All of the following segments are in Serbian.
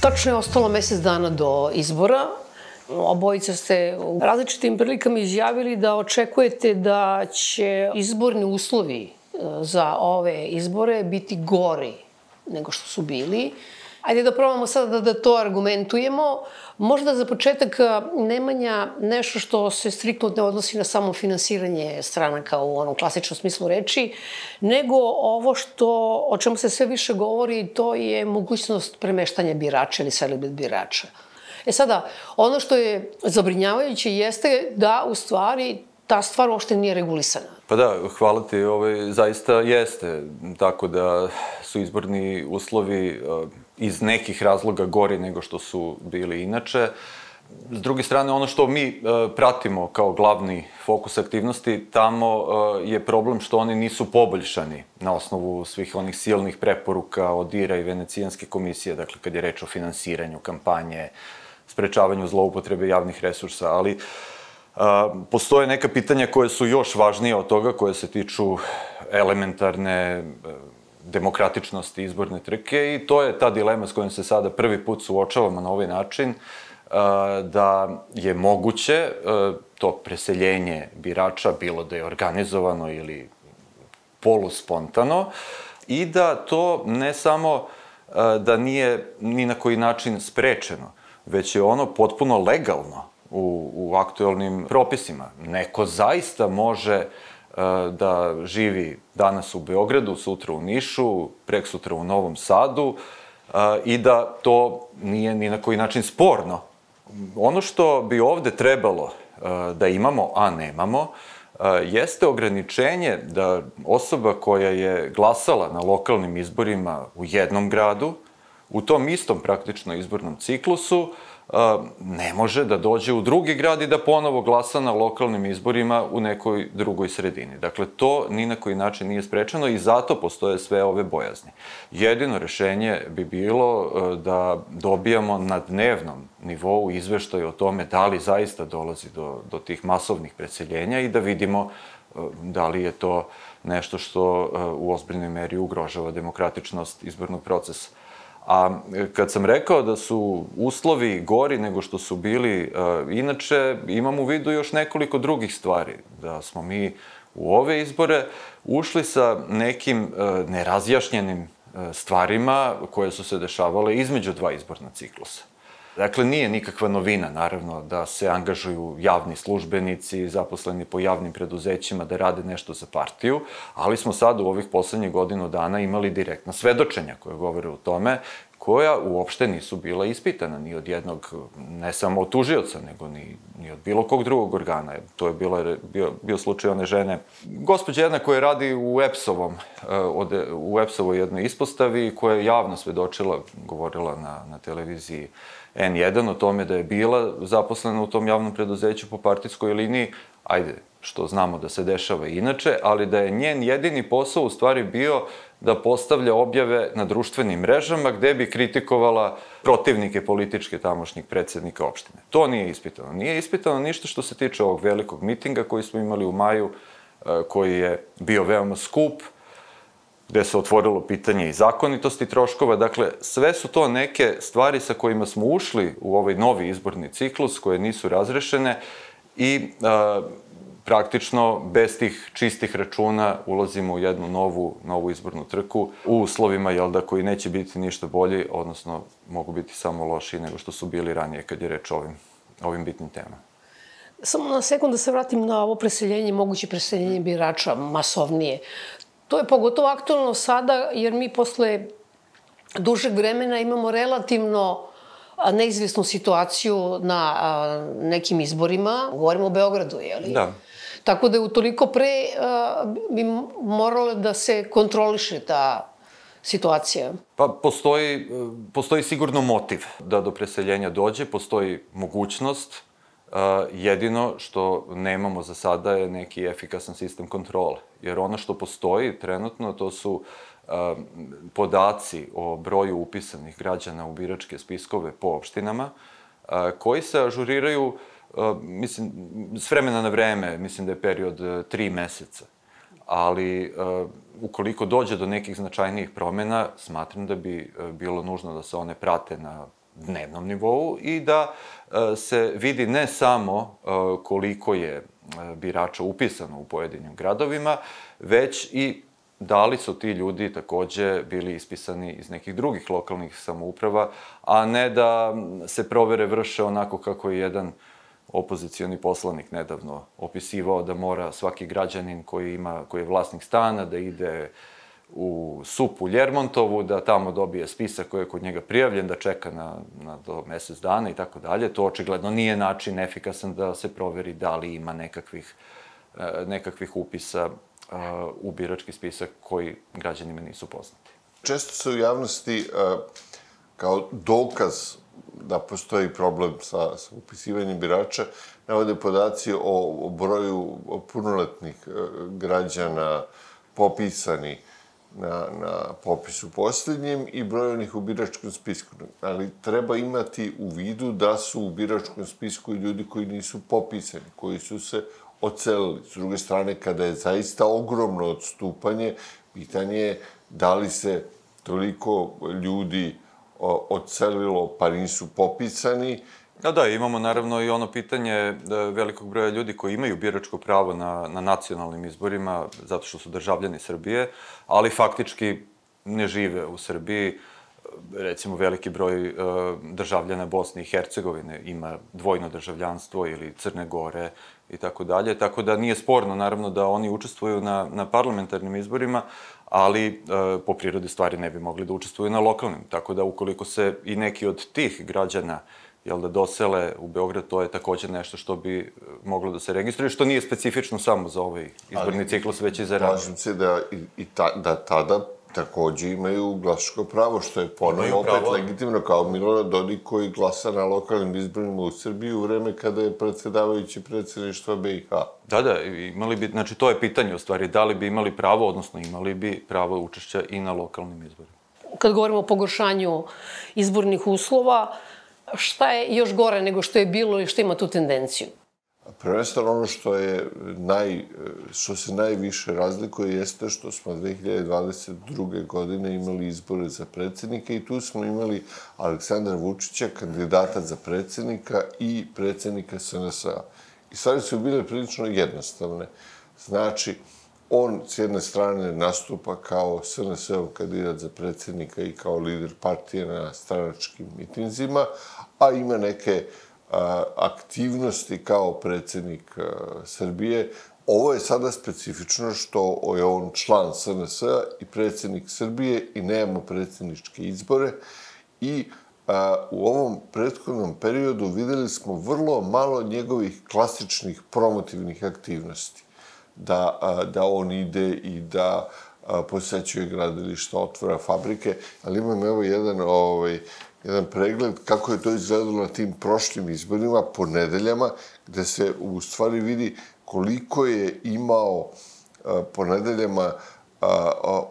Tačno je ostalo mesec dana do izbora. Obojica ste u različitim prilikama izjavili da očekujete da će izborni uslovi e, za ove izbore biti gori nego što su bili. Ajde da probamo sada da, da to argumentujemo. Možda za početak Nemanja nešto što se striktno ne odnosi na samo finansiranje stranaka u onom klasičnom smislu reči, nego ovo što, o čemu se sve više govori, to je mogućnost premeštanja birača ili selibet birača. E sada, ono što je zabrinjavajuće jeste da u stvari ta stvar uopšte nije regulisana. Pa da, hvala ti, ovaj, zaista jeste. Tako da su izborni uslovi iz nekih razloga gori nego što su bili inače. S druge strane, ono što mi e, pratimo kao glavni fokus aktivnosti, tamo e, je problem što oni nisu poboljšani na osnovu svih onih silnih preporuka od IRA i Venecijanske komisije, dakle kad je reč o finansiranju kampanje, sprečavanju zloupotrebe javnih resursa, ali a, e, postoje neka pitanja koje su još važnije od toga, koje se tiču elementarne demokratičnosti izborne trke i to je ta dilema s kojom se sada prvi put suočavamo na ovaj način, da je moguće to preseljenje birača, bilo da je organizovano ili poluspontano, i da to ne samo da nije ni na koji način sprečeno, već je ono potpuno legalno u, u aktuelnim propisima. Neko zaista može uh, da živi danas u Beogradu, sutra u Nišu, prek sutra u Novom Sadu i da to nije ni na koji način sporno. Ono što bi ovde trebalo da imamo, a nemamo, jeste ograničenje da osoba koja je glasala na lokalnim izborima u jednom gradu, u tom istom praktično izbornom ciklusu, ne može da dođe u drugi grad i da ponovo glasa na lokalnim izborima u nekoj drugoj sredini. Dakle, to ni na koji način nije sprečeno i zato postoje sve ove bojazni. Jedino rešenje bi bilo da dobijamo na dnevnom nivou izveštaj o tome da li zaista dolazi do, do tih masovnih preseljenja i da vidimo da li je to nešto što u ozbiljnoj meri ugrožava demokratičnost izbornog procesa. A e, kad sam rekao da su uslovi gori nego što su bili uh, inače, imam u vidu još nekoliko drugih stvari. Da smo mi u ove izbore ušli sa nekim uh, nerazjašnjenim stvarima koje su se dešavale između dva izborna ciklusa. Dakle, nije nikakva novina, naravno, da se angažuju javni službenici, zaposleni po javnim preduzećima da rade nešto za partiju, ali smo sad u ovih poslednjih godinu dana imali direktna svedočenja koje govore o tome, koja uopšte nisu bila ispitana ni od jednog, ne samo od tužioca, nego ni, ni od bilo kog drugog organa. To je bilo, bio, bio slučaj one žene. Gospođa jedna koja radi u EPS-ovom, eh, od, u EPS-ovoj jednoj ispostavi, koja je javno svedočila, govorila na, na televiziji N1 o tome da je bila zaposlena u tom javnom preduzeću po partijskoj liniji, ajde, što znamo da se dešava inače, ali da je njen jedini posao u stvari bio da postavlja objave na društvenim mrežama gde bi kritikovala protivnike političke tamošnjih predsednika opštine. To nije ispitano. Nije ispitano ništa što se tiče ovog velikog mitinga koji smo imali u maju, e, koji je bio veoma skup, gde se otvorilo pitanje i zakonitosti troškova. Dakle, sve su to neke stvari sa kojima smo ušli u ovaj novi izborni ciklus, koje nisu razrešene i a, praktično bez tih čistih računa ulazimo u jednu novu, novu izbornu trku u uslovima, jel da, koji neće biti ništa bolji, odnosno mogu biti samo loši nego što su bili ranije kad je reč o ovim, ovim bitnim temama. Samo na sekund da se vratim na ovo preseljenje, moguće preseljenje birača masovnije. To je pogotovo aktualno sada, jer mi posle dužeg vremena imamo relativno neizvesnu situaciju na nekim izborima. Govorimo o Beogradu, je li? Da. Tako da je utoliko pre bi moralo da se kontroliše ta situacija. Pa postoji, postoji sigurno motiv da do preseljenja dođe, postoji mogućnost jedino što nemamo za sada je neki efikasan sistem kontrole. Jer ono što postoji trenutno, to su podaci o broju upisanih građana u biračke spiskove po opštinama, koji se ažuriraju, mislim, s vremena na vreme, mislim da je period e, tri meseca. Ali, ukoliko dođe do nekih značajnijih promena, smatram da bi e, bilo nužno da se one prate na dnevnom nivou i da e, se vidi ne samo koliko je birača upisano u pojedinim gradovima, već i da li su ti ljudi takođe bili ispisani iz nekih drugih lokalnih samouprava, a ne da se provere vrše onako kako je jedan opozicioni poslanik nedavno opisivao da mora svaki građanin koji ima koji je vlasnik stana da ide u SUP u Ljermontovu, da tamo dobije spisak koji je kod njega prijavljen, da čeka na, na do mesec dana i tako dalje. To očigledno nije način efikasan da se proveri da li ima nekakvih, e, nekakvih upisa u birački spisak koji građanima nisu poznati. Često se u javnosti kao dokaz da postoji problem sa, sa upisivanjem birača, navode podaci o, o broju punoletnih e, građana popisani na, na popisu posljednjem i broj onih u biračkom spisku. Ali treba imati u vidu da su u biračkom spisku i ljudi koji nisu popisani, koji su se ocelili. S druge strane, kada je zaista ogromno odstupanje, pitanje je da li se toliko ljudi ocelilo pa nisu popisani. Da, da, imamo naravno i ono pitanje da velikog broja ljudi koji imaju biračko pravo na, na nacionalnim izborima, zato što su državljani Srbije, ali faktički ne žive u Srbiji. Recimo veliki broj uh, državljana Bosne i Hercegovine ima dvojno državljanstvo ili Crne Gore i tako dalje, tako da nije sporno naravno da oni učestvuju na, na parlamentarnim izborima, ali uh, po prirodi stvari ne bi mogli da učestvuju na lokalnim, tako da ukoliko se i neki od tih građana jel da dosele u Beograd, to je takođe nešto što bi e, moglo da se registruje, što nije specifično samo za ovaj izborni Ali, ciklus, već i za rad. Slažem se da, i, i ta, da tada takođe imaju glasačko pravo, što je ponovno opet pravo. legitimno, kao Milorad Dodik koji glasa na lokalnim izborima u Srbiji u vreme kada je predsedavajući predsedništva BiH. Da, da, imali bi, znači to je pitanje u stvari, da li bi imali pravo, odnosno imali bi pravo učešća i na lokalnim izborima. Kad govorimo o pogoršanju izbornih uslova, šta je još gore nego što je bilo i što ima tu tendenciju? Prvenstveno ono što je naj, što se najviše razlikuje jeste što smo 2022. godine imali izbore za predsednika i tu smo imali Aleksandra Vučića, kandidata za predsednika i predsednika SNS-a. I stvari su bile prilično jednostavne. Znači, on s jedne strane nastupa kao SNS-ov kandidat za predsednika i kao lider partije na stranačkim mitinzima, a ima neke aktivnosti kao predsednik Srbije. Ovo je sada specifično što je on član SNS i predsednik Srbije i nemamo predsedničke izbore i a, u ovom prethodnom periodu videli smo vrlo malo njegovih klasičnih promotivnih aktivnosti. Da, a, da on ide i da posećuje gradilišta, otvora fabrike, ali imam evo jedan ovaj, jedan pregled kako je to izgledalo na tim prošlim izborima po nedeljama, gde se u stvari vidi koliko je imao po nedeljama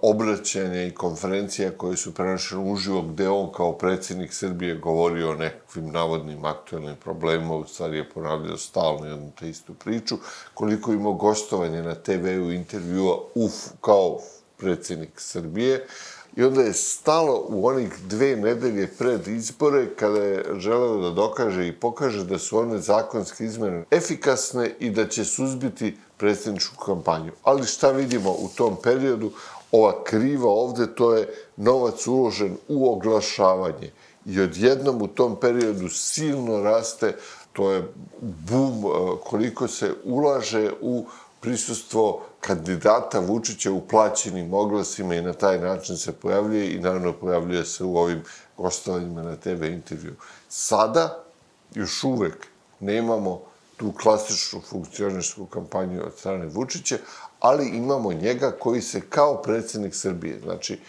obraćanja i konferencija koje su prenošene uživo, gde on kao predsednik Srbije govorio o nekakvim navodnim aktualnim problemima, u stvari je ponavljao stalno jednu te istu priču, koliko je imao gostovanje na TV-u, intervjua uf, kao predsednik Srbije. I onda je stalo u onih dve nedelje pred izbore kada je želeo da dokaže i pokaže da su one zakonske izmene efikasne i da će suzbiti predsjedničku kampanju. Ali šta vidimo u tom periodu? Ova kriva ovde, to je novac uložen u oglašavanje. I odjednom u tom periodu silno raste, to je bum koliko se ulaže u prisustvo kandidata Vučića u plaćenim oglasima i na taj način se pojavljuje i naravno pojavljuje se u ovim gostovanjima na TV intervju. Sada još uvek nemamo tu klasičnu funkcionersku kampanju od strane Vučića, ali imamo njega koji se kao predsednik Srbije, znači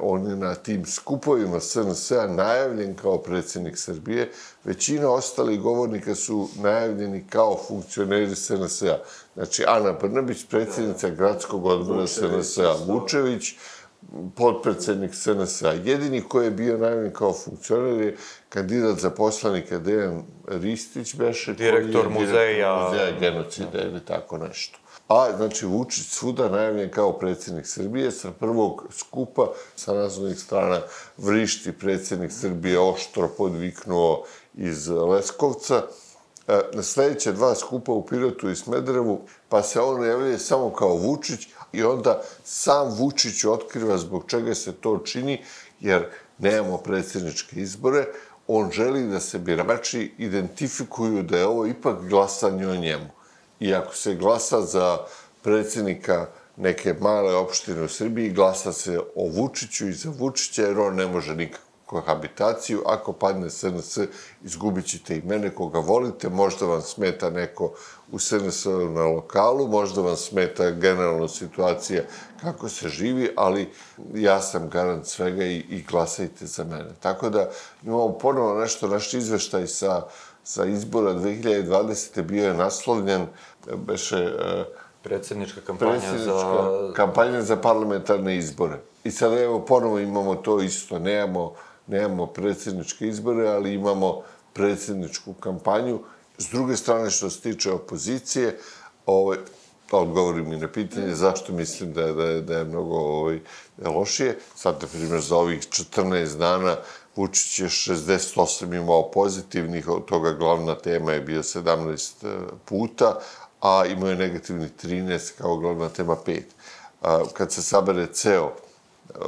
on je na tim skupovima SNS-a najavljen kao predsednik Srbije. Većina ostalih govornika su najavljeni kao funkcioneri SNS-a. Znači, Ana Brnabić, predsednica gradskog odbora SNS-a, Vučević, podpredsednik SNS-a. Jedini koji je bio najavljen kao funkcioner je kandidat za poslanika Dejan Ristić, beše. Direktor muzeja. Muzeja genocida ili tako nešto. A, znači, Vučić svuda najavljen kao predsednik Srbije, sa prvog skupa sa nazvanih strana vrišti predsednik Srbije oštro podviknuo iz Leskovca. E, na sledeće dva skupa u Pirotu i Smederevu, pa se on javlja samo kao Vučić i onda sam Vučić otkriva zbog čega se to čini, jer nemamo predsedničke izbore, on želi da se birači identifikuju da je ovo ipak glasanje o njemu. I ako se glasa za predsednika neke male opštine u Srbiji, glasa se o Vučiću i za Vučića, jer on ne može nikakvu kohabitaciju. Ako padne SNS, izgubit ćete i mene koga volite, možda vam smeta neko u SNS na lokalu, možda vam smeta generalna situacija kako se živi, ali ja sam garant svega i, i glasajte za mene. Tako da imamo ponovo nešto, naš izveštaj sa, sa izbora 2020. bio je naslovljen beše e, predsednička kampanja predsednička za... kampanja za parlamentarne izbore. I sada evo ponovo imamo to isto, nemamo, nemamo predsedničke izbore, ali imamo predsedničku kampanju. S druge strane, što se tiče opozicije, ovaj, odgovorim i na pitanje zašto mislim da je, da je, da je mnogo ovaj, lošije. Sad, na primjer, za ovih 14 dana Vučić je 68 imao pozitivnih, od toga glavna tema je bio 17 e, puta, a imao je negativni 13 kao glavna tema 5. Kad se sabere ceo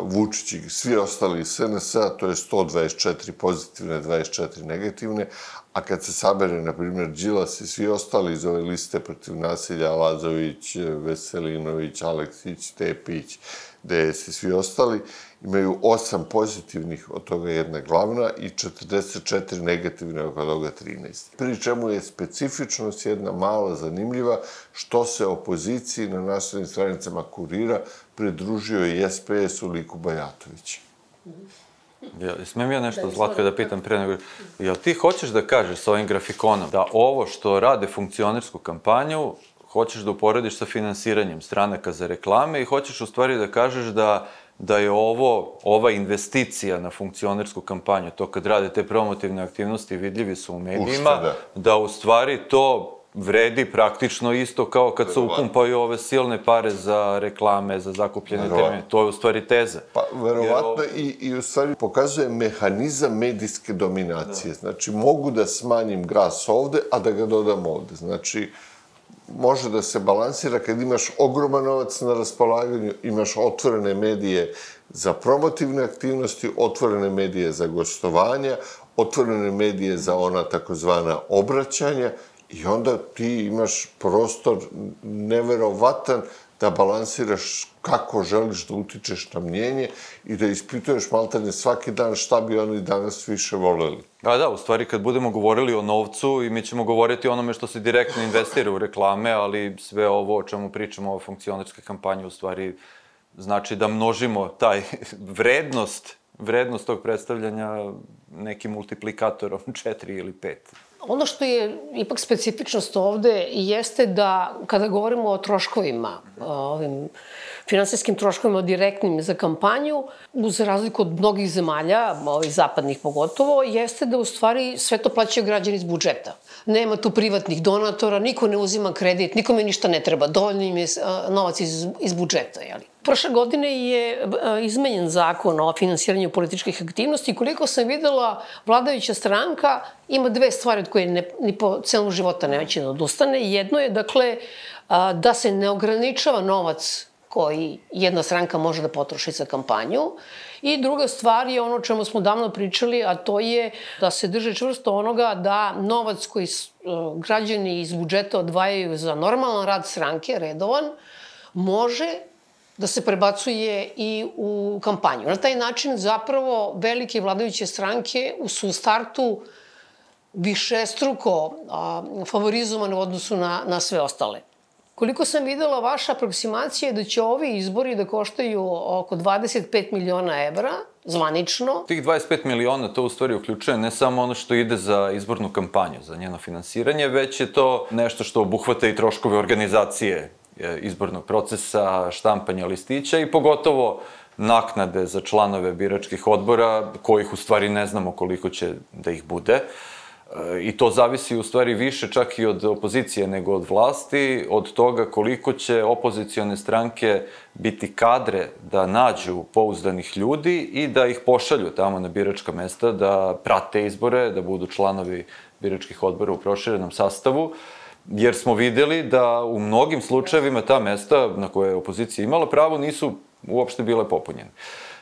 Vučić i svi ostali SNS-a, to je 124 pozitivne, 24 negativne, a kad se sabere, na primjer, Đilas i svi ostali iz ove liste protiv nasilja, Lazović, Veselinović, Aleksić, Tepić, DS i svi ostali, imaju osam pozitivnih, od toga jedna glavna, i 44 negativne, od toga 13. Pri čemu je specifičnost jedna mala zanimljiva, što se opoziciji na naslednim stranicama kurira pridružio i SPS u liku Bajatovića. Ja, smem ja nešto, Zlatko, da pitam pre nego... Jel ti hoćeš da kažeš sa ovim grafikonom da ovo što rade funkcionersku kampanju hoćeš da uporediš sa finansiranjem stranaka za reklame i hoćeš u stvari da kažeš da da je ovo, ova investicija na funkcionersku kampanju, to kad rade te promotivne aktivnosti, vidljivi su u medijima, da. da u stvari to vredi praktično isto kao kad se upumpaju ove silne pare za reklame, za zakupljene termine. To je u stvari teza. Pa, verovatno Jer... i, i u stvari pokazuje mehanizam medijske dominacije. Da. Znači, mogu da smanjim gas ovde, a da ga dodam ovde. Znači, može da se balansira kad imaš ogroman novac na raspolaganju, imaš otvorene medije za promotivne aktivnosti, otvorene medije za gostovanja, otvorene medije za ona takozvana obraćanja i onda ti imaš prostor neverovatan da balansiraš kako želiš da utičeš na mnjenje i da ispituješ maltene svaki dan šta bi oni danas više voleli. A da, u stvari kad budemo govorili o novcu i mi ćemo govoriti o onome što se direktno investira u reklame, ali sve ovo o čemu pričamo o funkcionarske kampanje u stvari znači da množimo taj vrednost, vrednost tog predstavljanja nekim multiplikatorom 4 ili 5. Ono što je ipak specifičnost ovde jeste da kada govorimo o troškovima, ovim finansijskim troškovima direktnim za kampanju, uz razliku od mnogih zemalja, ovih zapadnih pogotovo, jeste da u stvari sve to plaćaju građani iz budžeta. Nema tu privatnih donatora, niko ne uzima kredit, nikome ništa ne treba, dovoljno im je novac iz, iz budžeta, jeli? Prošle godine je izmenjen zakon o finansiranju političkih aktivnosti. Koliko sam videla, vladajuća stranka ima dve stvari od koje ne, ni po celom života neće da odustane. Jedno je, dakle, da se ne ograničava novac koji jedna stranka može da potroši za kampanju. I druga stvar je ono čemu smo davno pričali, a to je da se drže čvrsto onoga da novac koji građani iz budžeta odvajaju za normalan rad stranke, redovan, može da se prebacuje i u kampanju. Na taj način zapravo velike vladajuće stranke su u startu više struko a, favorizovane u odnosu na, na sve ostale. Koliko sam videla, vaša aproksimacija je da će ovi izbori da koštaju oko 25 miliona evra, zvanično. Tih 25 miliona to u stvari uključuje ne samo ono što ide za izbornu kampanju, za njeno finansiranje, već je to nešto što obuhvata i troškove organizacije izbornog procesa, štampanja listića i pogotovo naknade za članove biračkih odbora, kojih u stvari ne znamo koliko će da ih bude. I to zavisi u stvari više čak i od opozicije nego od vlasti, od toga koliko će opozicione stranke biti kadre da nađu pouzdanih ljudi i da ih pošalju tamo na biračka mesta, da prate izbore, da budu članovi biračkih odbora u proširenom sastavu, jer smo videli da u mnogim slučajevima ta mesta na koje je opozicija imala pravo nisu uopšte bile popunjene.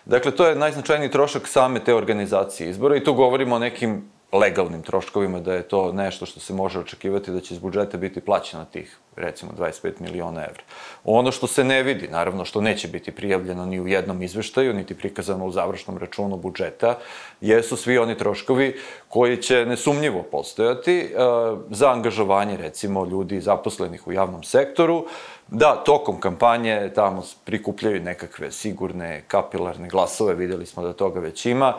Dakle, to je najznačajniji trošak same te organizacije izbora i tu govorimo o nekim legalnim troškovima, da je to nešto što se može očekivati da će iz budžeta biti plaćeno tih, recimo, 25 miliona evra. Ono što se ne vidi, naravno, što neće biti prijavljeno ni u jednom izveštaju, niti prikazano u završnom računu budžeta, jesu svi oni troškovi koji će nesumnjivo postojati uh, za angažovanje, recimo, ljudi zaposlenih u javnom sektoru, da tokom kampanje tamo prikupljaju nekakve sigurne kapilarne glasove, videli smo da toga već ima,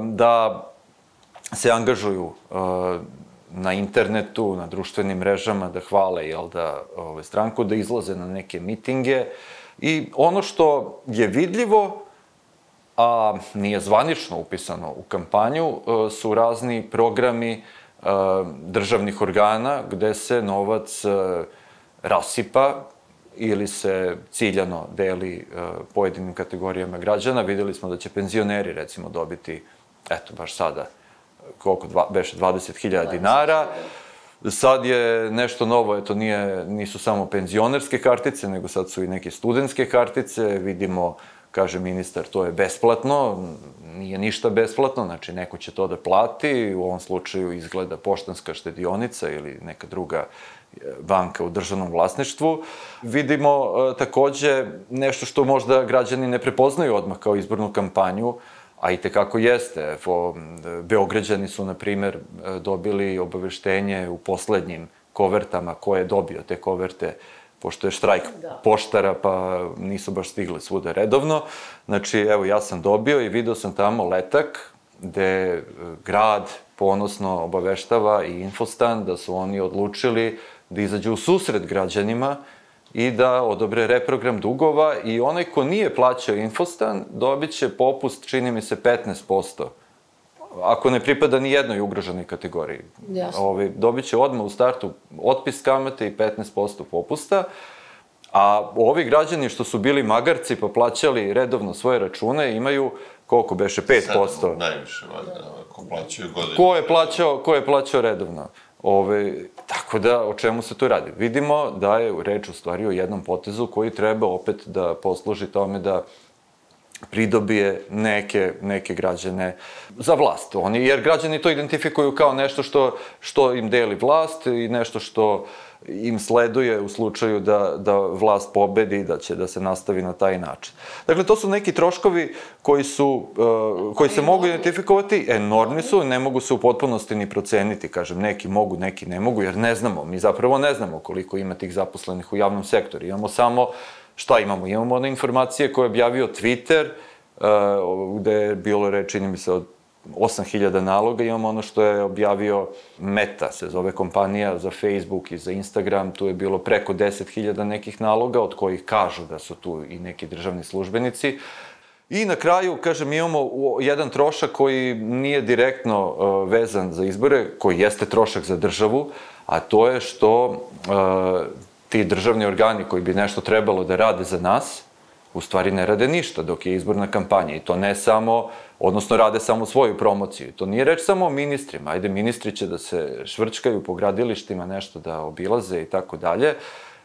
da se angažuju uh, na internetu, na društvenim mrežama, da hvale, jel da, ove, stranku, da izlaze na neke mitinge. I ono što je vidljivo, a nije zvanično upisano u kampanju, uh, su razni programi uh, državnih organa gde se novac rasipa ili se ciljano deli pojedinim kategorijama građana. Videli smo da će penzioneri, recimo, dobiti, eto, baš sada, koliko, dva, beše 20.000 dinara. Sad je nešto novo, eto nije, nisu samo penzionerske kartice, nego sad su i neke studentske kartice, vidimo, kaže ministar, to je besplatno, nije ništa besplatno, znači neko će to da plati, u ovom slučaju izgleda poštanska štedionica ili neka druga e, banka u državnom vlasništvu. Vidimo e, takođe nešto što možda građani ne prepoznaju odmah kao izbornu kampanju, a i tekako jeste. Evo, Beograđani su, na primer, dobili obaveštenje u poslednjim kovertama ko je dobio te koverte pošto je štrajk da. poštara, pa nisu baš stigle svuda redovno. Znači, evo, ja sam dobio i video sam tamo letak gde grad ponosno obaveštava i Infostan da su oni odlučili da izađu u susret građanima i da odobre reprogram dugova i onaj ko nije plaćao Infostan dobit će popust, čini mi se, 15%. Ako ne pripada ni jednoj ugroženoj kategoriji. Jasno. Ovi, dobit će odmah u startu otpis kamate i 15% popusta. A ovi građani što su bili magarci pa plaćali redovno svoje račune imaju koliko beše 5%. 7 najviše, valjda, ko plaćaju godine. Ko je plaćao, ko je plaćao redovno? Ove, tako da, o čemu se tu radi? Vidimo da je reč u stvari o jednom potezu koji treba opet da posluži tome da pridobije neke, neke građane za vlast. Oni, jer građani to identifikuju kao nešto što, što im deli vlast i nešto što im sleduje u slučaju da, da vlast pobedi, da će da se nastavi na taj način. Dakle, to su neki troškovi koji su, uh, koji se mogu identifikovati, enormni su, ne mogu se u potpunosti ni proceniti, kažem, neki mogu, neki ne mogu, jer ne znamo, mi zapravo ne znamo koliko ima tih zaposlenih u javnom sektoru. Imamo samo, šta imamo? Imamo one informacije koje je objavio Twitter, uh, gde je bilo reč, čini mi se, od 8000 naloga, imamo ono što je objavio Meta, se zove kompanija za Facebook i za Instagram, tu je bilo preko 10.000 nekih naloga, od kojih kažu da su tu i neki državni službenici. I na kraju, kažem, imamo jedan trošak koji nije direktno uh, vezan za izbore, koji jeste trošak za državu, a to je što uh, ti državni organi koji bi nešto trebalo da rade za nas, u stvari ne rade ništa dok je izborna kampanja. I to ne samo, odnosno rade samo svoju promociju. To nije reč samo o ministrima. Ajde, ministri će da se švrčkaju po gradilištima, nešto da obilaze i tako dalje,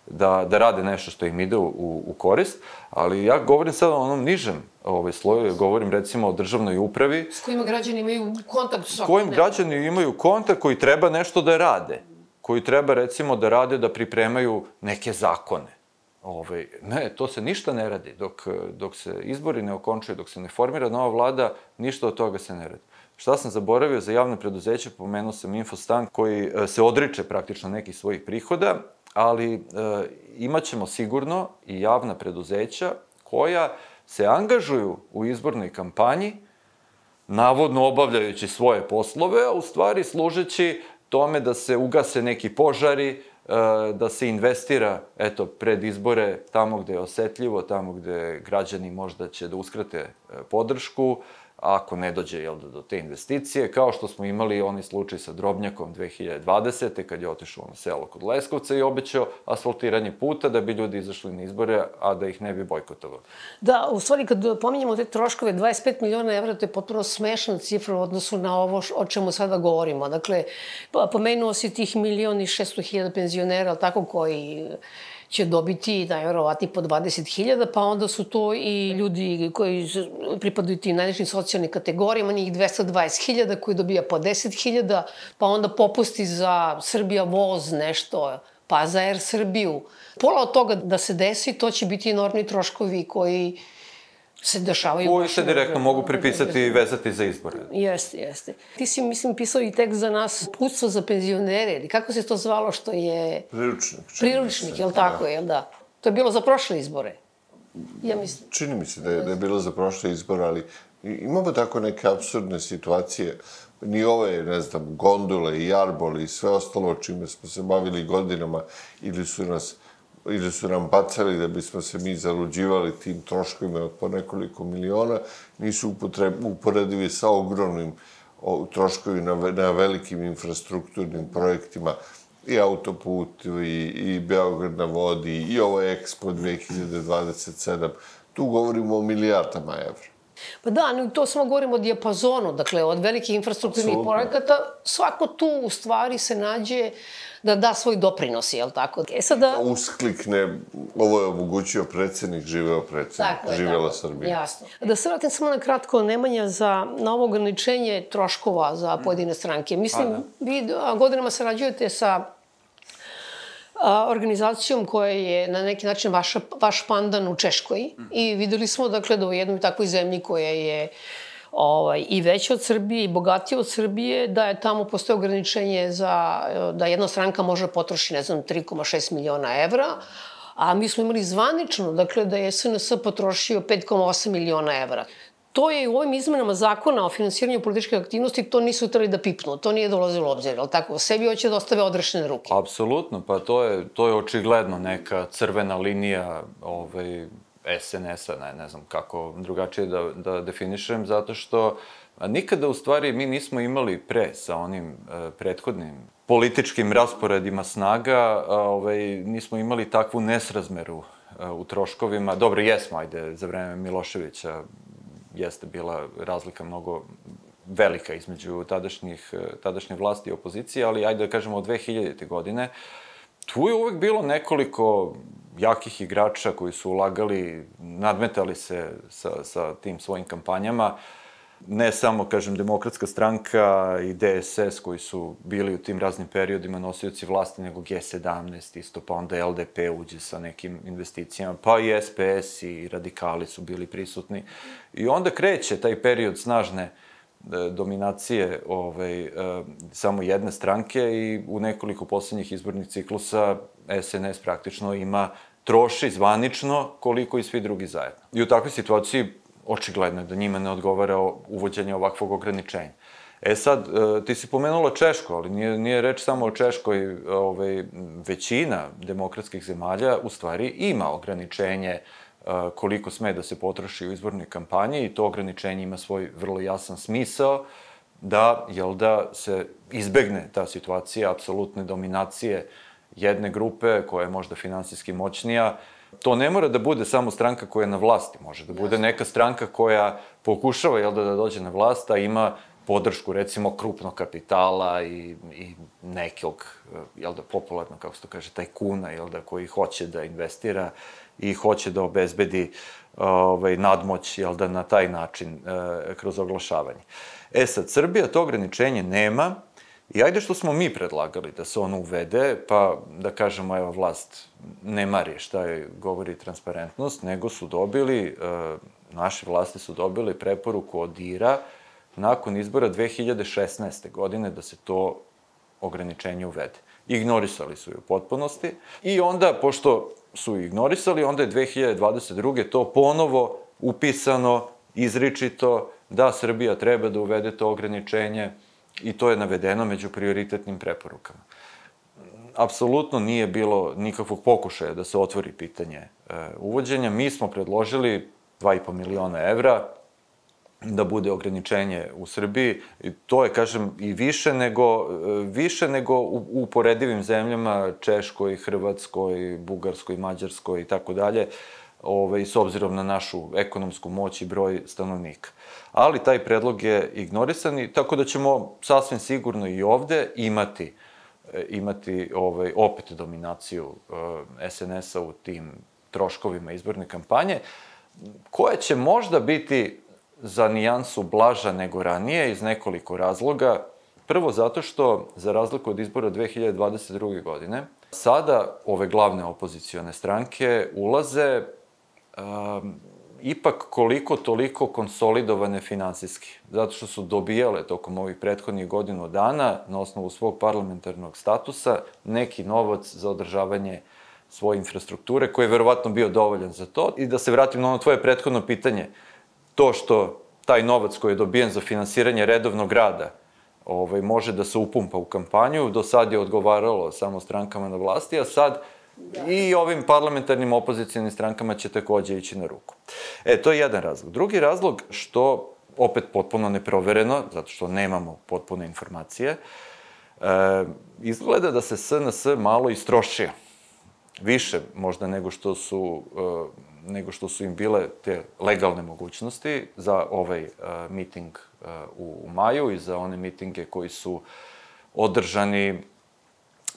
da, da rade nešto što im ide u, u korist, ali ja govorim sad o onom nižem ovaj, sloju, govorim recimo o državnoj upravi. S kojima građani imaju kontakt S kojim građani imaju kontakt koji treba nešto da rade, koji treba recimo da rade da pripremaju neke zakone Ovaj, ne, to se ništa ne radi. Dok, dok se izbori ne okončuju, dok se ne formira nova vlada, ništa od toga se ne radi. Šta sam zaboravio za javne preduzeće, pomenuo sam Infostan koji e, se odriče praktično nekih svojih prihoda, ali e, imaćemo sigurno i javna preduzeća koja se angažuju u izbornoj kampanji, navodno obavljajući svoje poslove, a u stvari služeći tome da se ugase neki požari, da se investira, eto, pred izbore tamo gde je osetljivo, tamo gde građani možda će da uskrate e, podršku, ako ne dođe jel, do te investicije, kao što smo imali onaj slučaj sa Drobnjakom 2020. kad je otišao na selo kod Leskovca i obećao asfaltiranje puta da bi ljudi izašli na izbore, a da ih ne bi bojkotovali. Da, u stvari kad pominjamo te troškove, 25 miliona evra, to je potpuno smešna cifra u odnosu na ovo o čemu sada govorimo. Dakle, pomenuo si tih milion i 600 hiljada penzionera, tako koji će dobiti najverovatniji po 20.000, pa onda su to i ljudi koji pripadaju tim najnižim socijalnim kategorijama, njih 220.000 koji dobija po 10.000, pa onda popusti za Srbija voz nešto, pa za Air Srbiju. Pola od toga da se desi, to će biti enormni troškovi koji se dešavaju... Koji se direktno mogu pripisati i vezati za izbore. Jeste, jeste. Ti si, mislim, pisao i tekst za nas putstvo za penzionere, ili kako se to zvalo što je... Priručnik. Priručnik, jel tako, da. jel da? To je bilo za prošle izbore. Ja mislim. Čini mi se da je, da je bilo za prošle izbore, ali imamo tako neke absurdne situacije. Ni ove, ne znam, gondole i jarboli i sve ostalo čime smo se bavili godinama ili su nas ili su nam bacali da bismo se mi zaluđivali tim troškovima od po nekoliko miliona, nisu uporedivi sa ogromnim o, troškovima na, na velikim infrastrukturnim projektima i autoput, i, i Beograd na vodi, i ovo Expo 2027. Tu govorimo o milijardama evra. Pa da, no, to samo govorimo o dijapazonu, dakle, od velikih infrastrukturnih projekata, svako tu u stvari se nađe da da svoj doprinos, jel tako? E sad da... Usklikne, ovo je omogućio predsednik, živeo predsednik, tako živela tako, Srbija. Jasno. Da se vratim samo na kratko, Nemanja, za, na ovo ograničenje troškova za pojedine stranke. Mislim, da. vi godinama sarađujete sa a, organizacijom koja je na neki način vaša, vaš pandan u Češkoj mm. i videli smo dakle da u jednoj takvoj zemlji koja je ovaj, i veća od Srbije i bogatija od Srbije, da je tamo postoje ograničenje za, da jedna stranka može potroši, ne znam, 3,6 miliona evra, a mi smo imali zvanično, dakle, da je SNS potrošio 5,8 miliona evra. To je u ovim izmenama zakona o finansiranju političke aktivnosti, to nisu trebali da pipnu, to nije dolazilo obzir, ali tako? Sebi hoće da ostave odrešene ruke. Apsolutno, pa to je, to je očigledno neka crvena linija ovaj, SNS-a, ne, ne znam kako drugačije da, da definišem, zato što nikada u stvari mi nismo imali pre sa onim e, prethodnim političkim rasporedima snaga, a, ovaj, nismo imali takvu nesrazmeru a, e, u troškovima. Dobro, jesmo, ajde, za vreme Miloševića jeste bila razlika mnogo velika između tadašnjih, e, tadašnje vlasti i opozicije, ali ajde da kažemo od 2000. godine, tu je uvek bilo nekoliko jakih igrača koji su ulagali, nadmetali se sa, sa tim svojim kampanjama. Ne samo, kažem, demokratska stranka i DSS koji su bili u tim raznim periodima nosioci vlasti, nego G17 isto, pa onda LDP uđe sa nekim investicijama, pa i SPS i radikali su bili prisutni. I onda kreće taj period snažne uh, dominacije ovaj, e, samo jedne stranke i u nekoliko poslednjih izbornih ciklusa SNS praktično ima troši zvanično koliko i svi drugi zajedno. I u takvoj situaciji očigledno je da njima ne odgovara uvođenje ovakvog ograničenja. E sad, e, ti si pomenula Češko, ali nije, nije reč samo o Češkoj, ovaj, većina demokratskih zemalja u stvari ima ograničenje uh, koliko sme da se potroši u izbornoj kampanji i to ograničenje ima svoj vrlo jasan smisao da, jel da, se izbegne ta situacija apsolutne dominacije jedne grupe koja je možda finansijski moćnija. To ne mora da bude samo stranka koja je na vlasti, može da bude neka stranka koja pokušava, jel da, da dođe na vlast, a ima podršku recimo krupnog kapitala i, i nekog, jel da, popularno, kako se to kaže, tajkuna, jel da, koji hoće da investira i hoće da obezbedi ovaj, nadmoć, jel da, na taj način, e, kroz oglašavanje. E sad, Srbija to ograničenje nema, I ajde što smo mi predlagali da se ono uvede, pa da kažemo, evo, vlast ne mari šta je govori transparentnost, nego su dobili, e, naše vlasti su dobili preporuku od IRA nakon izbora 2016. godine da se to ograničenje uvede. ignorisali su je u potpunosti i onda, pošto su ignorisali, onda je 2022. to ponovo upisano, izričito, da Srbija treba da uvede to ograničenje i to je navedeno među prioritetnim preporukama. Apsolutno nije bilo nikakvog pokušaja da se otvori pitanje e, uvođenja. Mi smo predložili 2,5 miliona evra, da bude ograničenje u Srbiji. I to je, kažem, i više nego, više nego u uporedivim zemljama, Češkoj, Hrvatskoj, Bugarskoj, Mađarskoj i tako dalje, ovaj, s obzirom na našu ekonomsku moć i broj stanovnika. Ali taj predlog je ignorisan i tako da ćemo sasvim sigurno i ovde imati imati ovaj, opet dominaciju eh, SNS-a u tim troškovima izborne kampanje, koja će možda biti za nijansu blaža nego ranije iz nekoliko razloga. Prvo zato što, za razliku od izbora 2022. godine, sada ove glavne opozicione stranke ulaze um, ipak koliko toliko konsolidovane finansijski. Zato što su dobijale tokom ovih prethodnih godinu dana, na osnovu svog parlamentarnog statusa, neki novac za održavanje svoje infrastrukture, koji je verovatno bio dovoljan za to. I da se vratim na ono tvoje prethodno pitanje, to što taj novac koji je dobijen za finansiranje redovnog rada ovaj, može da se upumpa u kampanju, do sad je odgovaralo samo strankama na vlasti, a sad Da. I ovim parlamentarnim opozicijalnim strankama će takođe ići na ruku. E, to je jedan razlog. Drugi razlog, što opet potpuno neprovereno, zato što nemamo potpune informacije, e, izgleda da se SNS malo istrošio. Više možda nego što su e, nego što su im bile te legalne mogućnosti za ovaj uh, miting u, u maju i za one mitinge koji su održani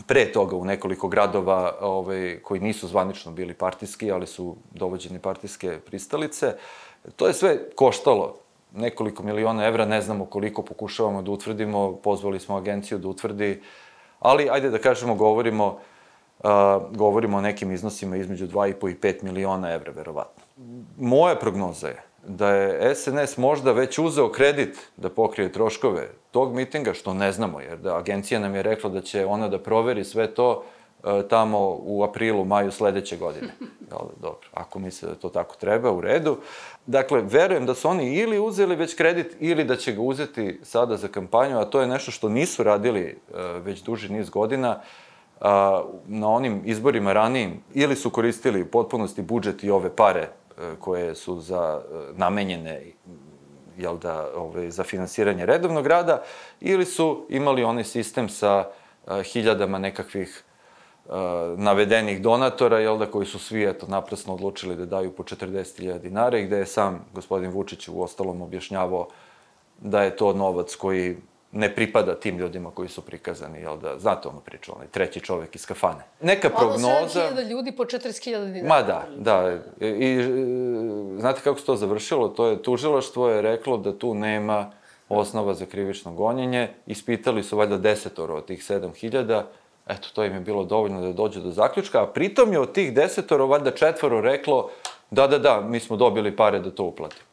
pre toga u nekoliko gradova ovaj, koji nisu zvanično bili partijski, ali su dovođeni partijske pristalice. To je sve koštalo nekoliko miliona evra, ne znamo koliko pokušavamo da utvrdimo, pozvali smo agenciju da utvrdi, ali ajde da kažemo, govorimo a, govorimo o nekim iznosima između 2,5 i 5 miliona evra, verovatno. Moja prognoza je da je SNS možda već uzeo kredit da pokrije troškove tog mitinga, što ne znamo, jer da agencija nam je rekla da će ona da proveri sve to e, tamo u aprilu, maju sledeće godine. Dobro, ako misle da to tako treba, u redu. Dakle, verujem da su oni ili uzeli već kredit ili da će ga uzeti sada za kampanju, a to je nešto što nisu radili e, već duži niz godina a, na onim izborima ranijim ili su koristili u potpunosti budžet i ove pare e, koje su za e, namenjene jel da, ove, za finansiranje redovnog rada, ili su imali onaj sistem sa a, hiljadama nekakvih a, navedenih donatora, jel da, koji su svi, eto, naprasno odlučili da daju po 40.000 dinara i gde je sam gospodin Vučić u ostalom objašnjavao da je to novac koji ne pripada tim ljudima koji su prikazani, jel da, znate ono priču, onaj treći čovek iz kafane. Neka prognoza... Ono 7.000 ljudi po 40.000 dinara. Ma da, da. I, i znate kako se to završilo? To je, tužilaštvo je reklo da tu nema osnova za krivično gonjenje. Ispitali su valjda desetoro od tih 7.000, eto, to im je bilo dovoljno da dođe do zaključka, a pritom je od tih desetoro valjda četvoro reklo da, da, da, mi smo dobili pare da to uplatimo.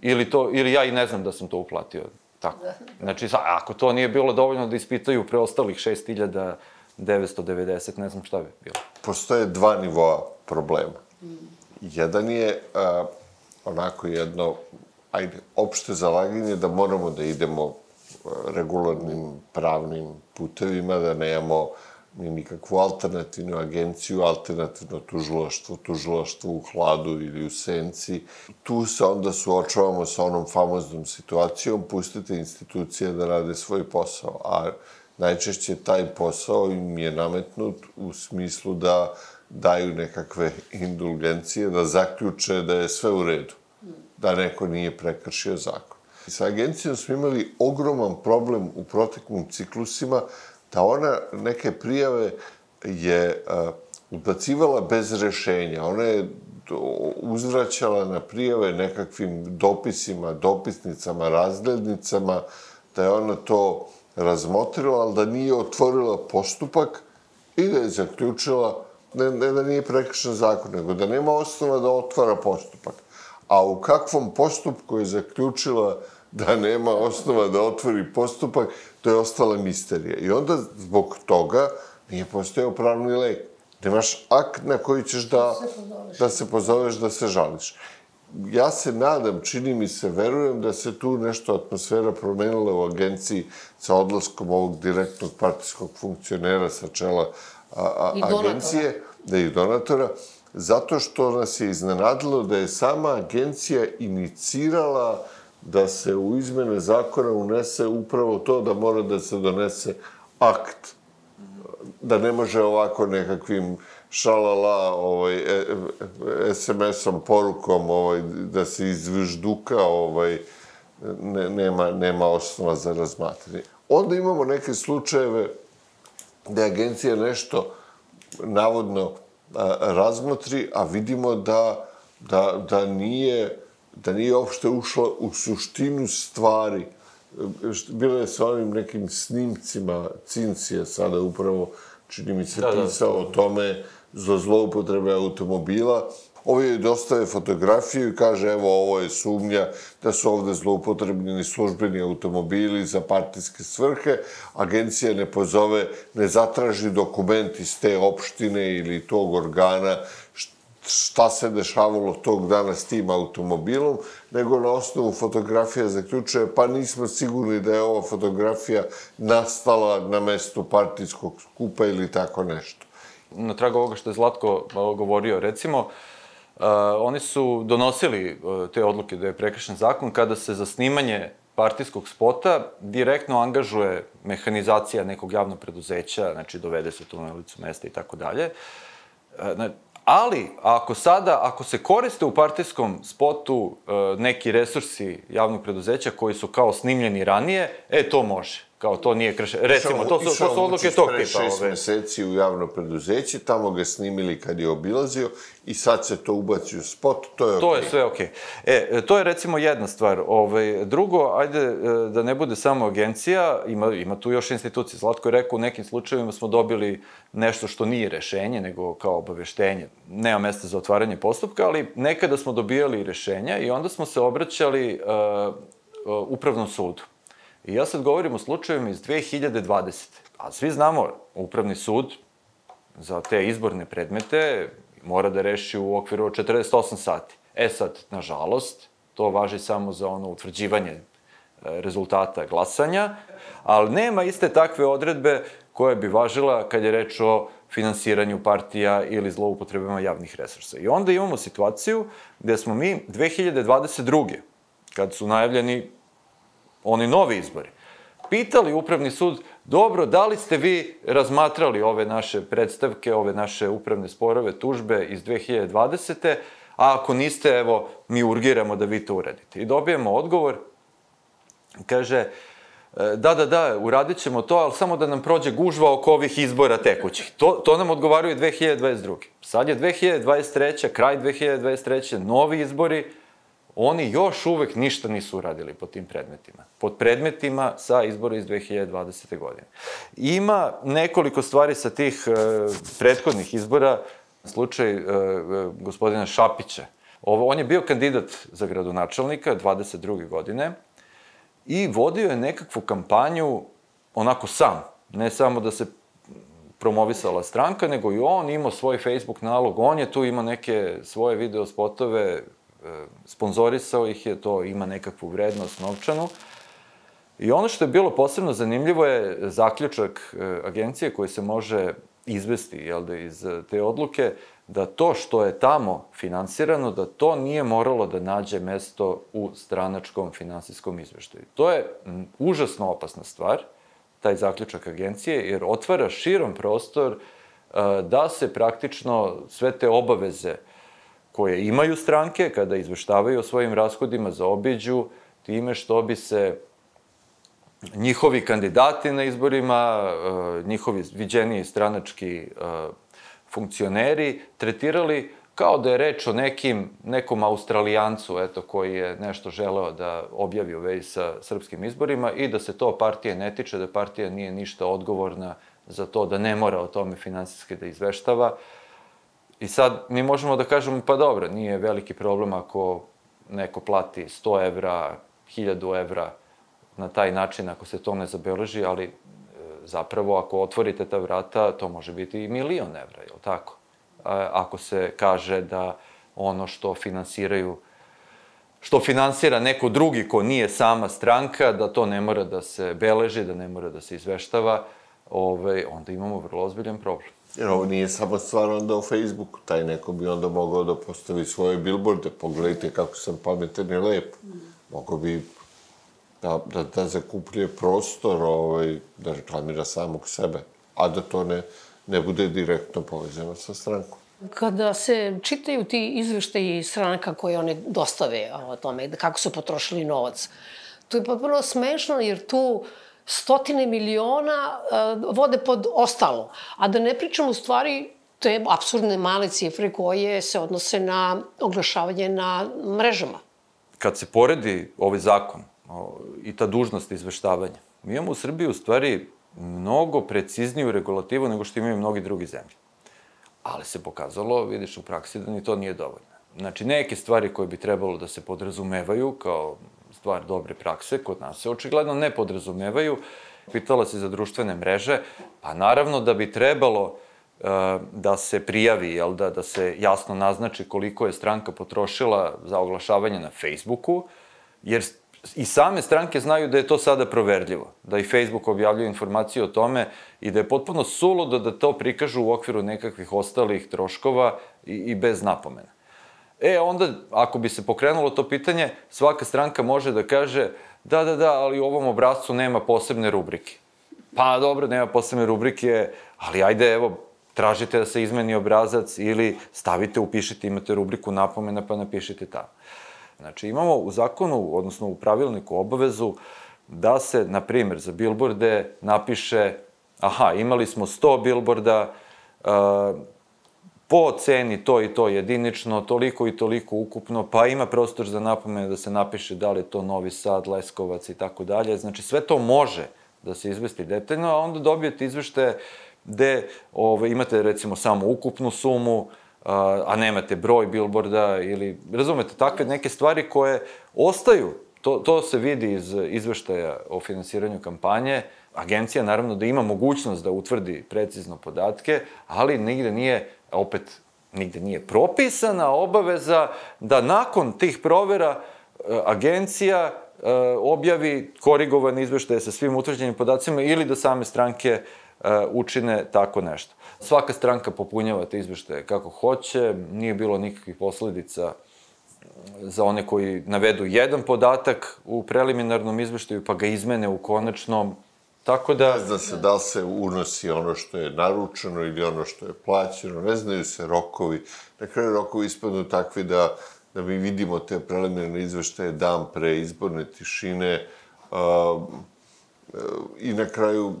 Ili, to, ili ja i ne znam da sam to uplatio. Tako. Znači, ako to nije bilo dovoljno da ispitaju preostalih 6990, ne znam šta bi bilo. Postoje dva nivoa problema. Jedan je a, onako jedno, ajde, opšte zalaganje da moramo da idemo regularnim pravnim putevima, da nemamo ni nikakvu alternativnu agenciju, alternativno tužilaštvo, tužilaštvo u hladu ili u senci. Tu se onda suočavamo sa onom famoznom situacijom, pustite institucije da rade svoj posao, a najčešće taj posao im je nametnut u smislu da daju nekakve indulgencije, da zaključe da je sve u redu, da neko nije prekršio zakon. Sa agencijom smo imali ogroman problem u proteklim ciklusima, da ona neke prijave je ubacivala bez rešenja. Ona je uzvraćala na prijave nekakvim dopisima, dopisnicama, razglednicama, da je ona to razmotrila, ali da nije otvorila postupak i da je zaključila, ne, ne da nije prekršen zakon, nego da nema osnova da otvara postupak. A u kakvom postupku je zaključila da nema osnova da otvori postupak, to je ostala misterija. I onda zbog toga Nije postojao pravni lek. Nemaš akt na koji ćeš da, da se pozoveš, da se žališ. Ja se nadam, čini mi se, verujem da se tu nešto atmosfera promenila u agenciji sa odlaskom ovog direktnog partijskog funkcionera sa čela a, a, agencije, da i donatora, zato što nas je iznenadilo da je sama agencija inicirala da se u izmene zakona unese upravo to da mora da se donese akt da ne može ovako nekakvim šalala ovaj, e, e, SMS-om, porukom, ovaj, da se izvižduka, ovaj, ne, nema, nema osnova za razmatranje. Onda imamo neke slučajeve da agencija nešto navodno razmotri, a vidimo da, da, da nije da nije uopšte ušla u suštinu stvari. Bilo je sa onim nekim snimcima Cincija sada upravo, čini mi se, Da, da. pisao o tome za zloupotrebe automobila. Ovo je dostave fotografiju i kaže, evo, ovo je sumnja da su ovde zloupotrebljeni službeni automobili za partijske svrhe. Agencija ne pozove, ne zatraži dokument iz te opštine ili tog organa šta se dešavalo tog dana s tim automobilom, nego na osnovu fotografija zaključuje, pa nismo sigurni da je ova fotografija nastala na mestu partijskog skupa ili tako nešto. na tragu ovoga što je Zlatko malo govorio, recimo, uh, oni su donosili uh, te odluke da je prekršen zakon kada se za snimanje partijskog spota direktno angažuje mehanizacija nekog javnog preduzeća, znači dovede se to na licu mesta i tako dalje. Ali, ako sada, ako se koriste u partijskom spotu uh, neki resursi javnog preduzeća koji su kao snimljeni ranije, e, to može. Kao to nije kršenje. Recimo, to su, to su odluke tog tipa. šest ove. meseci u javno preduzeće, tamo ga snimili kad je obilazio i sad se to ubaci u spot, to je To okej. je sve okej. E, e, to je recimo jedna stvar. Ovaj, drugo, ajde e, da ne bude samo agencija, ima, ima tu još institucije. Zlatko je rekao, u nekim slučajevima smo dobili nešto što nije rešenje, nego kao obaveštenje. Nema mesta za otvaranje postupka, ali nekada smo dobijali rešenja i onda smo se obraćali uh, upravnom sudu. I ja sad govorim o slučajevima iz 2020. A svi znamo, upravni sud za te izborne predmete mora da reši u okviru od 48 sati. E sad, nažalost, to važi samo za ono utvrđivanje e, rezultata glasanja, ali nema iste takve odredbe koje bi važila kad je reč o finansiranju partija ili zloupotrebama javnih resursa. I onda imamo situaciju gde smo mi 2022. kad su najavljeni oni novi izbori, pitali Upravni sud, dobro, da li ste vi razmatrali ove naše predstavke, ove naše upravne sporove, tužbe iz 2020. A ako niste, evo, mi urgiramo da vi to uradite. I dobijemo odgovor, kaže, e, da, da, da, uradit ćemo to, ali samo da nam prođe gužva oko ovih izbora tekućih. To, to nam odgovaraju 2022. Sad je 2023. kraj 2023. novi izbori, oni još uvek ništa nisu uradili po tim predmetima. Pod predmetima sa izbora iz 2020. godine. Ima nekoliko stvari sa tih e, prethodnih izbora, slučaj e, e, gospodina Šapića. Ovo, on je bio kandidat za gradonačelnika 22. godine i vodio je nekakvu kampanju onako sam. Ne samo da se promovisala stranka, nego i on imao svoj Facebook nalog, on je tu imao neke svoje video spotove, sponzorisao ih je, to ima nekakvu vrednost novčanu. I ono što je bilo posebno zanimljivo je zaključak e, agencije koji se može izvesti jel da, iz te odluke, da to što je tamo finansirano, da to nije moralo da nađe mesto u stranačkom finansijskom izveštaju. To je užasno opasna stvar, taj zaključak agencije, jer otvara širom prostor e, da se praktično sve te obaveze koje imaju stranke kada izveštavaju o svojim rashodima zaobiđu time što bi se njihovi kandidati na izborima, e, njihovi viđeniji stranački e, funkcioneri tretirali kao da je reč o nekim, nekom australijancu eto, koji je nešto želeo da objavi u vezi sa srpskim izborima i da se to partije ne tiče, da partija nije ništa odgovorna za to, da ne mora o tome finansijski da izveštava. I sad mi možemo da kažemo, pa dobro, nije veliki problem ako neko plati 100 evra, 1000 evra na taj način, ako se to ne zabeleži, ali e, zapravo ako otvorite ta vrata, to može biti i milion evra, je li tako? Ako se kaže da ono što finansiraju što finansira neko drugi ko nije sama stranka, da to ne mora da se beleži, da ne mora da se izveštava, ovaj, onda imamo vrlo ozbiljan problem. Jer ovo nije samo stvar onda u Facebooku, taj neko bi onda mogao da postavi svoje billboarde, pogledajte kako sam pametan i lep. Mogao bi da, da, da zakupljuje prostor, ovaj, da reklamira samog sebe, a da to ne, ne bude direktno povezano sa strankom. Kada se čitaju ti izveštaji stranaka koje one dostave o tome, kako su potrošili novac, to je potpuno smešno jer tu stotine miliona uh, vode pod ostalo. A da ne pričam u stvari te absurdne male cifre koje se odnose na oglašavanje na mrežama. Kad se poredi ovaj zakon o, i ta dužnost izveštavanja, mi imamo u Srbiji u stvari mnogo precizniju regulativu nego što imaju mnogi drugi zemlje. Ali se pokazalo, vidiš u praksi, da ni to nije dovoljno. Znači, neke stvari koje bi trebalo da se podrazumevaju kao stvar dobre prakse, kod nas se očigledno ne podrazumevaju. Pitala se za društvene mreže, pa naravno da bi trebalo uh, da se prijavi, jel da, da se jasno naznači koliko je stranka potrošila za oglašavanje na Facebooku, jer i same stranke znaju da je to sada proverljivo, da i Facebook objavljuje informacije o tome i da je potpuno suludo da to prikažu u okviru nekakvih ostalih troškova i, i bez napomena. E, onda, ako bi se pokrenulo to pitanje, svaka stranka može da kaže da, da, da, ali u ovom obrazcu nema posebne rubrike. Pa dobro, nema posebne rubrike, ali ajde, evo, tražite da se izmeni obrazac ili stavite, upišite, imate rubriku napomena pa napišite tamo. Znači, imamo u zakonu, odnosno u pravilniku obavezu da se, na primer, za bilborde napiše aha, imali smo 100 bilborda, po ceni to i to jedinično, toliko i toliko ukupno, pa ima prostor za napomene da se napiše da li je to Novi Sad, Leskovac i tako dalje. Znači, sve to može da se izvesti detaljno, a onda dobijete izvešte gde ove, imate recimo samo ukupnu sumu, a, a nemate broj bilborda ili, razumete, takve neke stvari koje ostaju, to, to se vidi iz izveštaja o finansiranju kampanje, agencija naravno da ima mogućnost da utvrdi precizno podatke, ali nigde nije opet nigde nije propisana obaveza da nakon tih provera e, agencija e, objavi korigovan izveštaje sa svim utvrđenim podacima ili da same stranke e, učine tako nešto. Svaka stranka popunjava te izveštaje kako hoće, nije bilo nikakvih posledica za one koji navedu jedan podatak u preliminarnom izveštaju pa ga izmene u konačnom, Tako da... Ne zna se da li se unosi ono što je naručeno ili ono što je plaćeno, ne znaju se rokovi. Na kraju rokovi ispadnu takvi da, da mi vidimo te preliminarne izveštaje dan pre izborne tišine, uh, i na kraju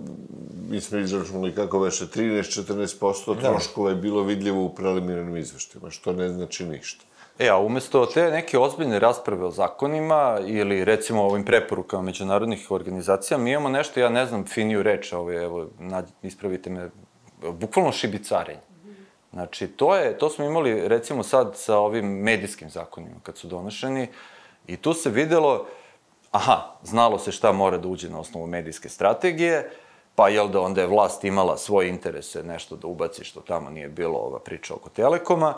mi smo izračunali kako veše 13-14% troškova je bilo vidljivo u preliminarnim izveštajima, što ne znači ništa. E, a umesto te neke ozbiljne rasprave o zakonima ili recimo ovim preporukama međunarodnih organizacija, mi imamo nešto, ja ne znam finiju reč, ovo je, evo, ispravite me, bukvalno šibicarenje. Znači, to, je, to smo imali recimo sad sa ovim medijskim zakonima kad su donošeni i tu se videlo, aha, znalo se šta mora da uđe na osnovu medijske strategije, pa jel da onda je vlast imala svoje interese, nešto da ubaci što tamo nije bilo ova priča oko Telekoma,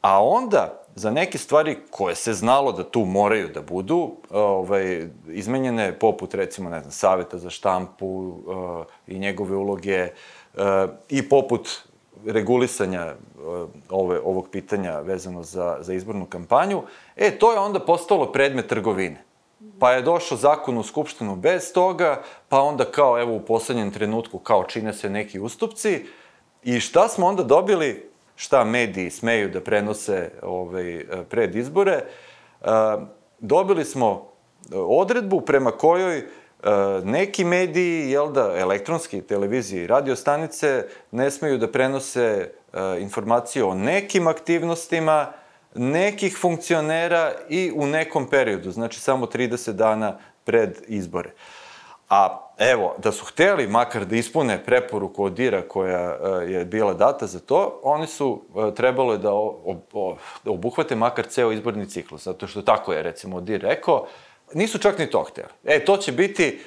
A onda, za neke stvari koje se znalo da tu moraju da budu ovaj, izmenjene, poput recimo, ne znam, saveta za štampu uh, i njegove uloge, uh, i poput regulisanja uh, ove, ovog pitanja vezano za, za izbornu kampanju, e, to je onda postalo predmet trgovine. Pa je došao zakon u Skupštinu bez toga, pa onda kao, evo, u poslednjem trenutku, kao čine se neki ustupci, i šta smo onda dobili? Šta mediji smeju da prenose ovaj, pred izbore, dobili smo odredbu prema kojoj neki mediji, jel da, elektronski, televizije i radiostanice ne smeju da prenose informacije o nekim aktivnostima nekih funkcionera i u nekom periodu, znači samo 30 dana pred izbore. A evo, da su hteli makar da ispune preporuku od DIRA koja uh, je bila data za to, oni su uh, trebalo da, da obuhvate makar ceo izborni ciklus, zato što tako je, recimo, DIR rekao, nisu čak ni to hteli. E, to će biti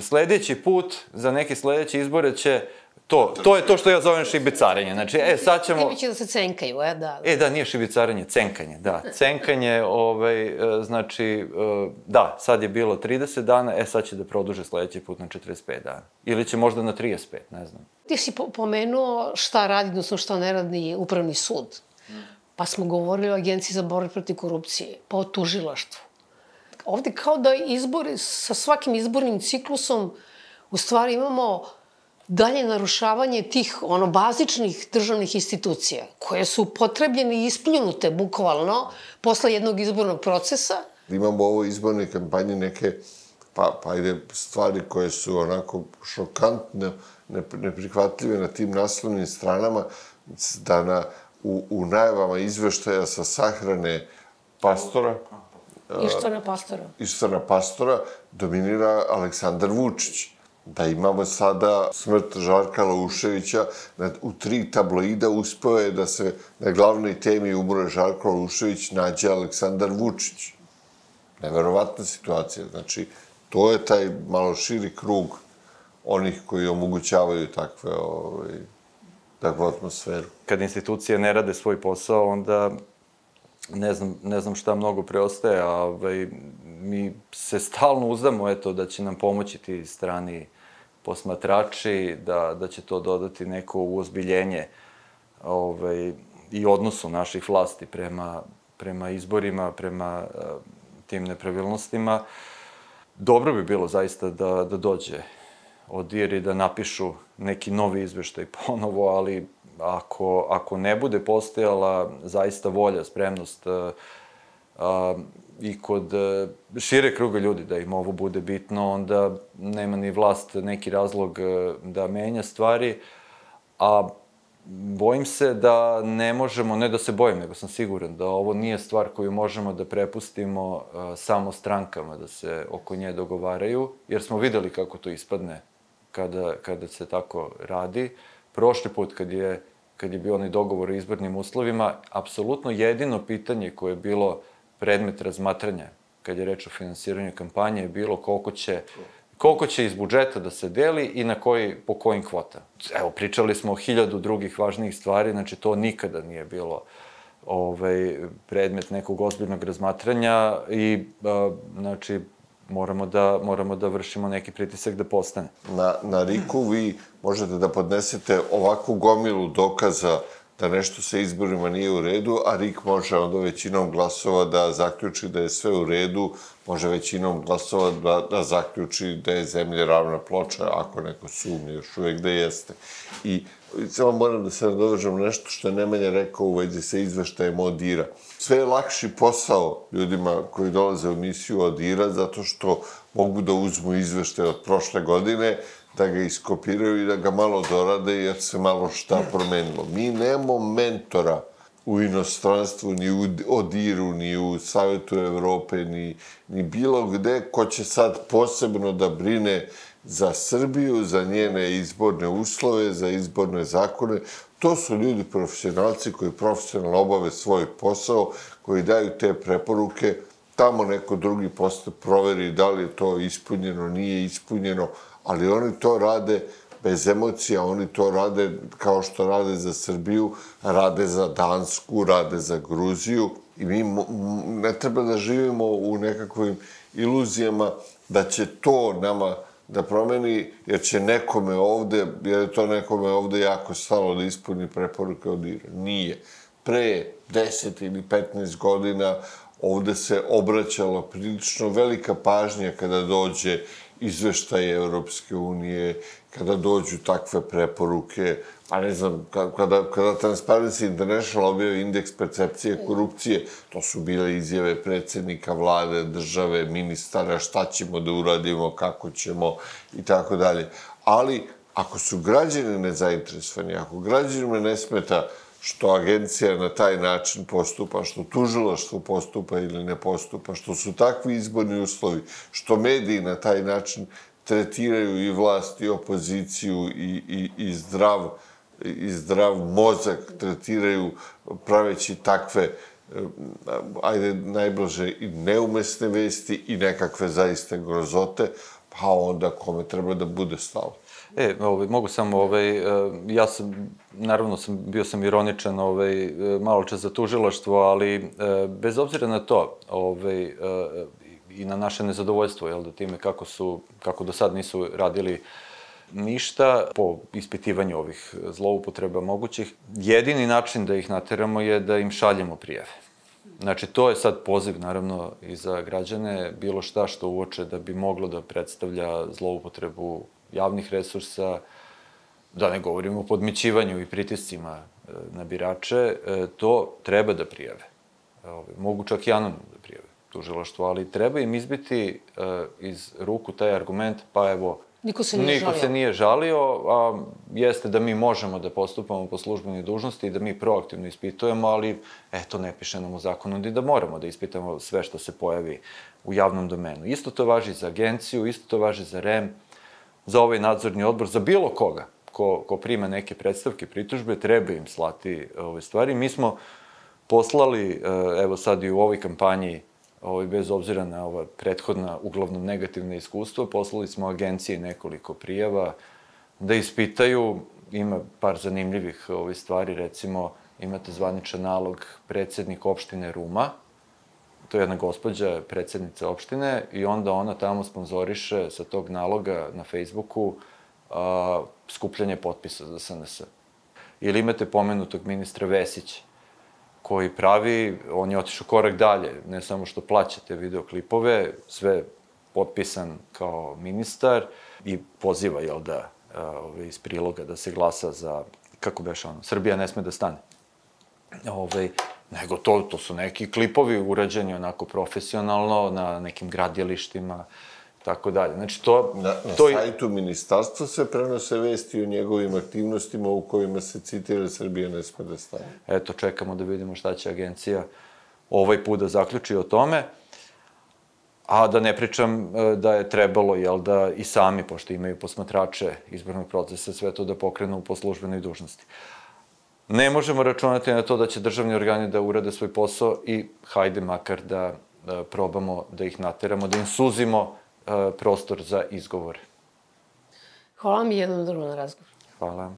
sledeći put, za neke sledeće izbore će To, to je to što ja zovem šibicarenje. Znači, e, sad ćemo... Time će da se cenkaju, e, da. E, da, nije šibicarenje, cenkanje, da. Cenkanje, ovaj, e, znači, e, da, sad je bilo 30 dana, e, sad će da produže sledeći put na 45 dana. Ili će možda na 35, ne znam. Ti si pomenuo šta radi, odnosno šta ne radi upravni sud. Pa smo govorili o Agenciji za borbu protiv korupcije, pa o tužilaštvu. Ovde kao da izbori, sa svakim izbornim ciklusom, u stvari imamo dalje narušavanje tih ono bazičnih državnih institucija koje su potrebljene i ispljunute bukvalno posle jednog izbornog procesa. Imamo u ovoj izbornoj kampanji neke pa, pa ide stvari koje su onako šokantne, neprihvatljive na tim naslovnim stranama, da na, u, u najavama izveštaja sa sahrane pastora, Ištvana Pastora. Ištvana Pastora dominira Aleksandar Vučić da imamo sada smrt Žarka Lauševića, u tri tabloida uspeo je da se na glavnoj temi umre Žarko Laušević nađe Aleksandar Vučić. Neverovatna situacija. Znači, to je taj malo širi krug onih koji omogućavaju takve, ovaj, takvu atmosferu. Kad institucije ne rade svoj posao, onda ne znam, ne znam šta mnogo preostaje, a ovaj, mi se stalno uzdamo eto, da će nam pomoći ti strani posmatrači, da, da će to dodati neko uozbiljenje ovaj, i odnosu naših vlasti prema, prema izborima, prema uh, tim nepravilnostima. Dobro bi bilo zaista da, da dođe od i da napišu neki novi izveštaj ponovo, ali ako, ako ne bude postojala zaista volja, spremnost uh, i kod e, šire kruga ljudi da im ovo bude bitno, onda nema ni vlast neki razlog e, da menja stvari, a bojim se da ne možemo, ne da se bojim, nego sam siguran da ovo nije stvar koju možemo da prepustimo uh, samo strankama da se oko nje dogovaraju, jer smo videli kako to ispadne kada, kada se tako radi. Prošli put kad je, kad je bio onaj dogovor o izbornim uslovima, apsolutno jedino pitanje koje je bilo predmet razmatranja kad je reč o finansiranju kampanje je bilo koliko će koliko će iz budžeta da se deli i na koji, po kojim kvota. Evo, pričali smo o hiljadu drugih važnijih stvari, znači to nikada nije bilo ovaj, predmet nekog ozbiljnog razmatranja i, a, znači, moramo da, moramo da vršimo neki pritisak da postane. Na, na Riku vi možete da podnesete ovakvu gomilu dokaza da nešto sa izborima nije u redu, a RIK može onda većinom glasova da zaključi da je sve u redu, može većinom glasova da, da zaključi da je zemlja ravna ploča, ako neko sumnje još uvek da jeste. I samo moram da se nadovežem nešto što je Nemanja rekao u vezi sa izveštajem od IRA. Sve je lakši posao ljudima koji dolaze u emisiju od IRA, zato što mogu da uzmu izveštaj od prošle godine, da ga iskopiraju i da ga malo dorade jer se malo šta promenilo. Mi nemamo mentora u inostranstvu, ni u ODIR-u, ni u Savjetu Evrope, ni, ni bilo gde ko će sad posebno da brine za Srbiju, za njene izborne uslove, za izborne zakone. To su ljudi profesionalci koji profesionalno obave svoj posao, koji daju te preporuke, tamo neko drugi posle proveri da li je to ispunjeno, nije ispunjeno, ali oni to rade bez emocija, oni to rade kao što rade za Srbiju, rade za Dansku, rade za Gruziju i mi ne treba da živimo u nekakvim iluzijama da će to nama da promeni, jer će nekome ovde, jer je to nekome ovde jako stalo da ispuni preporuke od IRA. Nije. Pre 10 ili 15 godina ovde se obraćalo prilično velika pažnja kada dođe izveštaje Europske unije, kada dođu takve preporuke, pa ne znam, kada, kada Transparency International objavi indeks percepcije korupcije, to su bile izjave predsednika vlade, države, ministara, šta ćemo da uradimo, kako ćemo i tako dalje. Ali, ako su građani nezainteresovani, ako građanima ne smeta što agencija na taj način postupa, što tužilaštvo postupa ili ne postupa, što su takvi izborni uslovi, što mediji na taj način tretiraju i vlast i opoziciju i, i, i zdrav i zdrav mozak tretiraju praveći takve eh, ajde najblaže i neumesne vesti i nekakve zaista grozote, pa onda kome treba da bude stalo. E, ovaj, mogu samo, ovaj, e, ja sam, naravno sam, bio sam ironičan, ovaj, e, malo čas za tužilaštvo, ali e, bez obzira na to, ovaj, i na naše nezadovoljstvo, jel da time kako su, kako do sad nisu radili ništa po ispitivanju ovih zloupotreba mogućih, jedini način da ih nateramo je da im šaljemo prijeve. Znači, to je sad poziv, naravno, i za građane, bilo šta što uoče da bi moglo da predstavlja zloupotrebu javnih resursa, da ne govorimo o podmićivanju i pritiscima e, na birače, e, to treba da prijave. Mogu čak i anonimno da prijave tužilaštvo, ali treba im izbiti e, iz ruku taj argument, pa evo, Niko se nije Niko žalio. se nije žalio, a jeste da mi možemo da postupamo po službenoj dužnosti i da mi proaktivno ispitujemo, ali eto, ne piše nam u zakonu da moramo da ispitamo sve što se pojavi u javnom domenu. Isto to važi za agenciju, isto to važi za REM, za ovaj nadzorni odbor, za bilo koga ko, ko prima neke predstavke, pritužbe, treba im slati ove stvari. Mi smo poslali, e, evo sad i u ovoj kampanji, ovaj, bez obzira na ova prethodna, uglavnom negativna iskustva, poslali smo agenciji nekoliko prijava da ispitaju, ima par zanimljivih ove stvari, recimo imate zvaničan nalog predsednik opštine Ruma, to je jedna gospođa, predsednica opštine, i onda ona tamo sponzoriše sa tog naloga na Facebooku a, skupljanje potpisa za SNS. Ili imate pomenutog ministra Vesića, koji pravi, on je otišao korak dalje, ne samo što plaćate videoklipove, sve potpisan kao ministar i poziva, jel da, ove, iz priloga da se glasa za, kako beše ono, Srbija ne sme da stane. Ove, nego to, to su neki klipovi urađeni onako profesionalno na nekim gradilištima, tako dalje. Znači, to... Na, na to sajtu ministarstva se prenose vesti o njegovim aktivnostima u kojima se citira Srbija ne sme da stane. Eto, čekamo da vidimo šta će agencija ovaj put da zaključi o tome. A da ne pričam e, da je trebalo, jel da, i sami, pošto imaju posmatrače izbornog procesa, sve to da pokrenu po službenoj dužnosti. Ne možemo računati na to da će državni organi da urade svoj posao i hajde makar da, da probamo da ih nateramo, da im suzimo uh, prostor za izgovore. Hvala vam i jednom drugom na razgovor. Hvala.